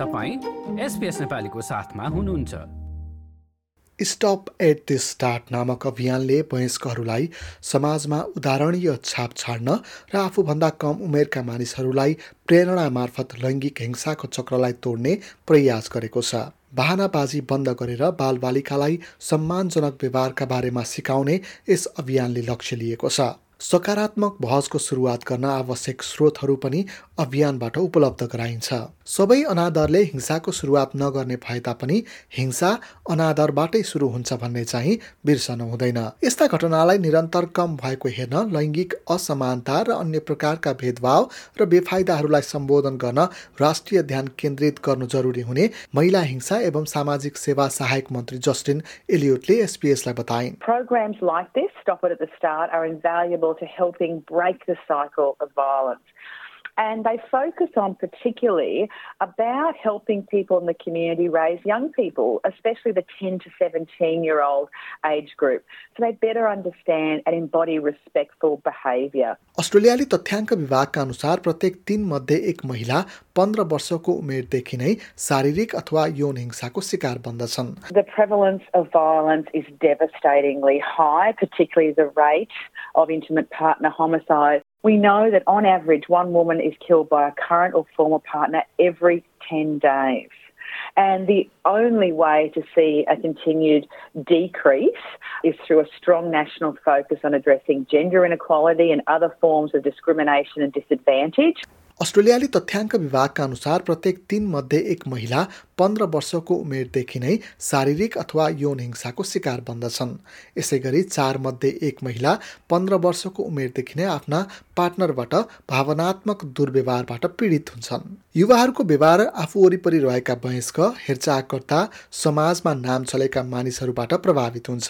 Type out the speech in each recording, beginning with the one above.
तपाईँ एसपिएस नेपालीको साथमा हुनुहुन्छ। स्टप एट द स्टार्ट नामक अभियानले वयस्कहरूलाई समाजमा उदाहरणीय छाप छाड्न र आफूभन्दा कम उमेरका मानिसहरूलाई प्रेरणा मार्फत लैङ्गिक हिंसाको चक्रलाई तोड्ने प्रयास गरेको छ। बाहनाबाजी बन्द गरेर बालबालिकालाई सम्मानजनक व्यवहारका बारेमा सिकाउने यस अभियानले लक्ष्य लिएको छ। सकारात्मक बहसको सुरुवात गर्न आवश्यक स्रोतहरू पनि अभियानबाट उपलब्ध गराइन्छ। सबै अनादरले हिंसाको सुरुवात नगर्ने भए तापनि हिंसा अनादरबाटै सुरु हुन्छ भन्ने चाहिँ बिर्सनु हुँदैन। यस्ता घटनालाई निरन्तर कम भएको हेर्न लैङ्गिक असमानता र अन्य प्रकारका भेदभाव र बेफाइदाहरूलाई सम्बोधन गर्न राष्ट्रिय ध्यान केन्द्रित गर्नु जरुरी हुने महिला हिंसा एवं सामाजिक सेवा सहायक मन्त्री जस्टिन एलियोटले एसपिएसलाई बताइन्। to helping break the cycle of violence And they focus on particularly about helping people in the community raise young people, especially the 10 to 17 year old age group, so they better understand and embody respectful behaviour. अस्ट्रेलियाली तथ्याङ्क विभागका अनुसार प्रत्येक तीन मध्ये एक महिला पन्ध्र वर्षको उमेरदेखि नै शारीरिक अथवा यौन हिंसाको शिकार बन्दछन् The prevalence of violence is devastatingly high, particularly the rate of intimate partner homicide. We know that on average, one woman is killed by a current or former partner every 10 days. And the only way to see a continued decrease is through a strong national focus on addressing gender inequality and other forms of discrimination and disadvantage. अस्ट्रेलियाली तथ्याङ्क विभागका अनुसार प्रत्येक तीन मध्ये एक महिला पन्ध्र वर्षको उमेरदेखि नै शारीरिक अथवा यौन हिंसाको शिकार बन्दछन्। यसै गरी चार मध्ये एक महिला पन्ध्र वर्षको उमेरदेखि नै आफ्ना पार्टनरबाट भावनात्मक दुर्व्यवहारबाट पीडित हुन्छन्। युवाहरूको व्यवहार आफू वरिपरि रहेका वयस्क हेरचाहकर्ता समाजमा नाम चलेका मानिसहरूबाट प्रभावित हुन्छ।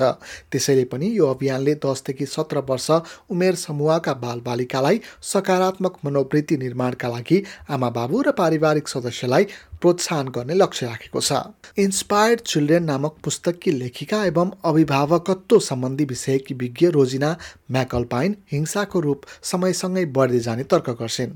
त्यसैले पनि यो अभियानले दसदेखि सत्र वर्ष उमेर समूहका बालबालिकालाई सकारात्मक मनोवृत्ति निर्माणका लागि आमा बाबु र पारिवारिक सदस्यलाई प्रोत्साहन गर्ने लक्ष्य राखेको छ इन्सपायर्ड चिल्ड्रेन नामक पुस्तककी लेखिका एवं अभिभावकत्व सम्बन्धी विषयकी विज्ञ रोजिना म्याकल्पाइन हिंसाको रूप समयसँगै बढ्दै जाने तर्क गर्छिन्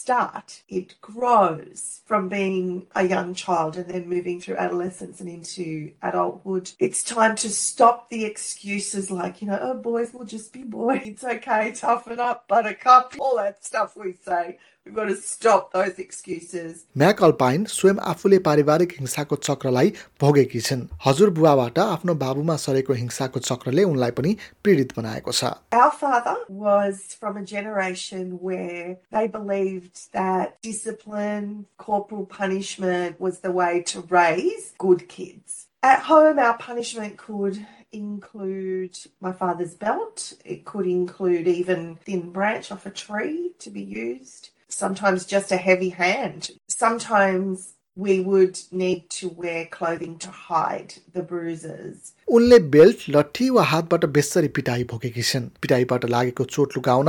start, it grows from being a young child and then moving through adolescence and into adulthood. It's time to stop the excuses like, you know, oh, boys will just be boys. It's okay, toughen up, buttercup, all that stuff we say. We've got to stop those excuses. McAlpine स्वयं आफूले पारिवारिक हिंसाको चक्रलाई भोगेकी छिन् हजुरबुवाबाट आफ्नो बाबुमा सरेको हिंसाको चक्रले उनलाई पनि पीडित बनाएको छ Our father was from a generation where they believed that discipline, corporal punishment was the way to raise good kids. At home, our punishment could include my father's belt. It could include even thin branch off a tree to be used. Sometimes just a heavy hand. Sometimes we would need to wear clothing to hide the bruises. उनले belt लट्ठी वा हातबाट बेसरी पिटाई भोगेकी छिन्। पिटाईबाट लागेको चोट लुकाउन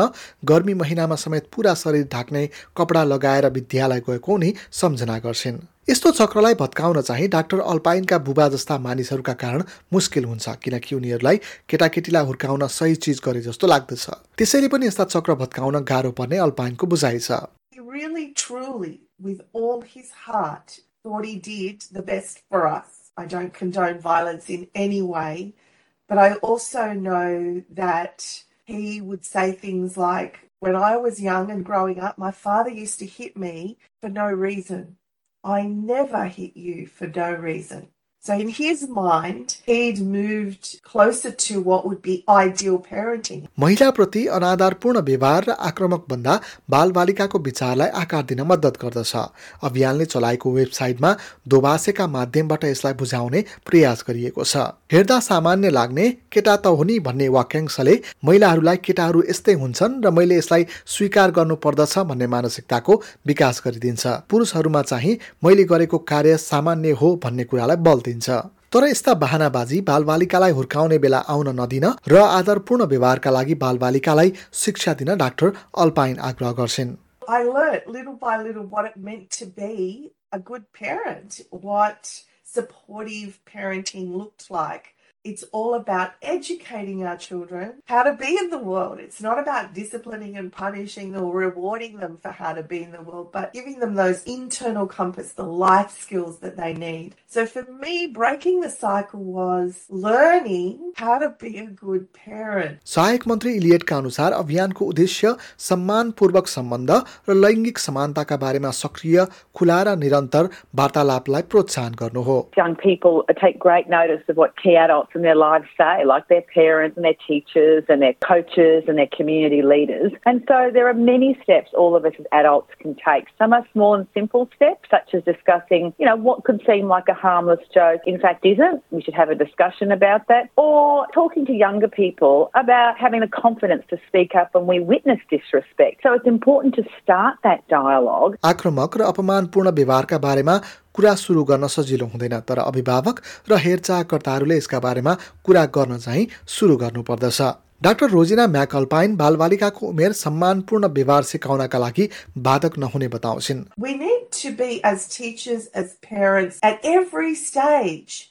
गर्मी महिनामा समेत पुरा शरीर ढाक्ने कपडा लगाएर विद्यालय गएको उनी सम्झना गर्छिन्। यस्तो चक्रलाई भत्काउन चाहिँ डाक्टर अल्पाइनका बुबा जस्ता मानिसहरूका कारण मुस्किल हुन्छ किनकि उनीहरूलाई केटाकेटीलाई हुर्काउन सही चिज गरे जस्तो लाग्दछ। त्यसैले पनि यस्ता चक्र भत्काउन गाह्रो पर्ने अल्पाइनको बुझाइ छ। With all his heart, thought he did the best for us. I don't condone violence in any way, but I also know that he would say things like, When I was young and growing up, my father used to hit me for no reason. I never hit you for no reason. So, in his mind, he'd moved closer to what would be ideal parenting. महिलाप्रति अनादरपूर्ण व्यवहार र आक्रमक भन्दा बालबालिकाको विचारलाई आकार दिन मद्दत गर्दछ। अभियानले चलाएको वेबसाइटमा दोभाषेका माध्यमबाट यसलाई बुझाउने प्रयास गरिएको छ। हेर्दा सामान्य लाग्ने केटा त हो नि भन्ने वाक्यांशले महिलाहरूलाई केटाहरू यस्तै हुन्छन् र मैले यसलाई स्वीकार गर्नु पर्दछ भन्ने मानसिकताको विकास गरिदिन्छ। पुरुषहरूमा चाहिँ मैले गरेको कार्य सामान्य हो भन्ने कुरालाई बल दिन्छ तर यस्ता बाहनाबाजी बालबालिकालाई हुर्काउने बेला आउन नदिन र आदरपूर्ण व्यवहारका लागि बालबालिकालाई शिक्षा दिन डाक्टर अल्पाइन आग्रह गर्छिन् I learnt little by little what it meant to be a good parent, what supportive parenting looked like. It's all about educating our children how to be in the world. It's not about disciplining and punishing or rewarding them for how to be in the world, but giving them those internal compass, the life skills that they need. So for me, breaking the cycle was learning how to be a good parent. सहायक मन्त्री इलियटका अनुसार अभियानको उद्देश्य सम्मानपूर्वक सम्बन्ध र लैङ्गिक समानताका बारेमा सक्रिय खुला र निरन्तर वार्तालापलाई प्रोत्साहन गर्नु हो Young people take great notice of what key adults in their lives say, like their parents and their teachers and their coaches and their community leaders. And so there are many steps all of us as adults can take. Some are small and simple steps, such as discussing, you know, what could seem like a harmless joke, in fact isn't. We should have a discussion about that. Or talking to younger people about having the confidence to speak up when we witness disrespect. So it's important to start that dialogue. आक्रमक र अपमानपूर्ण व्यवहारका बारेमा कुरा सुरु गर्न सजिलो हुँदैन तर अभिभावक र हेरचाहकर्ताहरूले यसका बारेमा कुरा गर्न चाहिँ सुरु गर्नुपर्दछ। डाक्टर रोजिना म्याकल्पाइन बालबालिकाको उमेर सम्मानपूर्ण व्यवहार सिकाउनका लागि बाधक नहुने बताउँछिन्। We need to be, as teachers, as parents, at every stage,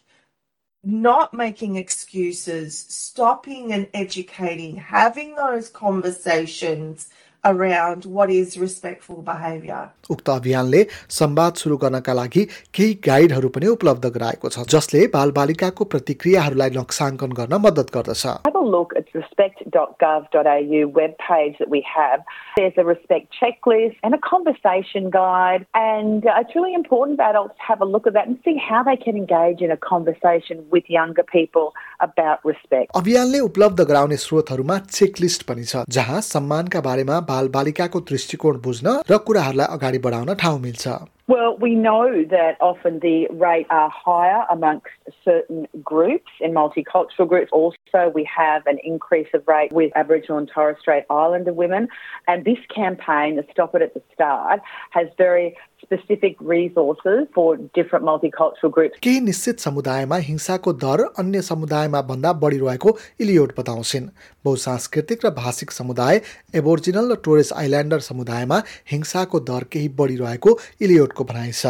not making excuses, stopping and educating, having those conversations around what is respectful behavior. उक्त अभियानले संवाद सुरु गर्नका लागि केही गाइडहरू पनि उपलब्ध गराएको छ जसले बालबालिकाको प्रतिक्रियाहरूलाई नक्साङ्कन गर्न मद्दत गर्दछ Have a look at respect.gov.au webpage that we have. There's a respect checklist and a conversation guide, and uh, it's really important for adults to have a look at that and see how they can engage in a conversation with younger people about respect. अभियानले उपलब्ध गराउने स्रोतहरूमा checklist पनि छ जहाँ सम्मानका बारेमा बालबालिकाको दृष्टिकोण बुझ्न र कुराहरूलाई अगाडि बढाउन ठाउँ मिल्छ। Well, we know that often the rate are higher amongst certain groups in multicultural groups. Also, we have an increase of rate with Aboriginal and Torres Strait Islander women. And this campaign, the Stop It at the Start, has very specific resources for different multicultural groups. केही निश्चित समुदायमा हिंसाको दर अन्य समुदायमा भन्दा बढिरहेको इलियोट बताउँछिन् बहुसांस्कृतिक र भाषिक समुदाय एबोर्जिनल र टोरेस आइल्यान्डर समुदायमा हिंसाको दर केही बढिरहेको इलियोटको भनाइ छ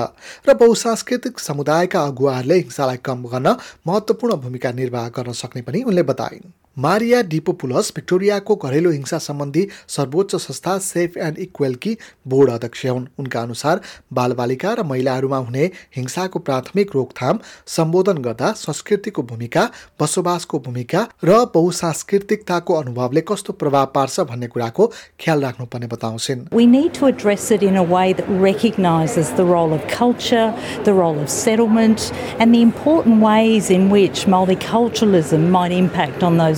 र बहुसांस्कृतिक समुदायका अगुवाहरूले हिंसालाई कम गर्न महत्त्वपूर्ण भूमिका निर्वाह गर्न सक्ने पनि उनले बताइन्। मारिया डिपोपुलस भिक्टोरियाको घरेलु हिंसा सम्बन्धी सर्वोच्च संस्था सेफ एन्ड इक्वेलकी बोर्ड अध्यक्ष हुन्। उनका अनुसार बालबालिका र महिलाहरूमा हुने हिंसाको प्राथमिक रोकथाम सम्बोधन गर्दा संस्कृतिको भूमिका बसोबासको भूमिका र बहुसांस्कृतिकताको अनुभवले कस्तो प्रभाव पार्छ भन्ने कुराको ख्याल राख्नुपर्ने बताउँछिन्।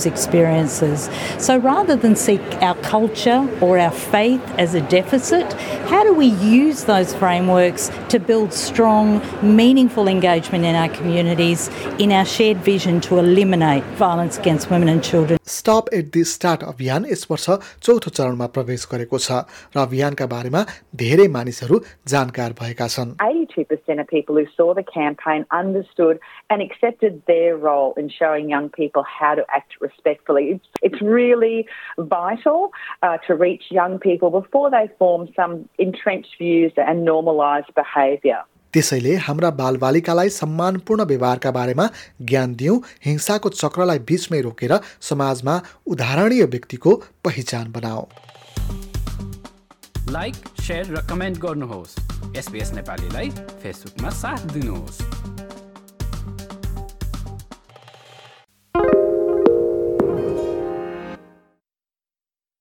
experiences. So rather than seek our culture or our faith as a deficit, how do we use those frameworks to build strong, meaningful engagement in our communities in our shared vision to eliminate violence against women and children? Stop at the start अभियान यस वर्ष चौथो चरणमा प्रवेश गरेको छ र अभियानका बारेमा धेरै मानिसहरू जानकार भएका छन् 82% of people who saw the campaign understood and accepted their role in showing young people how to act respectfully. It's, it's really vital uh, to reach young people before they form some entrenched views and normalised behaviour. त्यसैले हाम्रा बालबालिकालाई सम्मानपूर्ण व्यवहारका बारेमा ज्ञान दिउँ हिंसाको चक्रलाई बीचमै रोकेर समाजमा उदाहरणीय व्यक्तिको पहिचान बनाऊ लाइक र कमेन्ट गर्नुहोस् एसपिएस नेपालीलाई फेसबुकमा साथ दिनुहोस्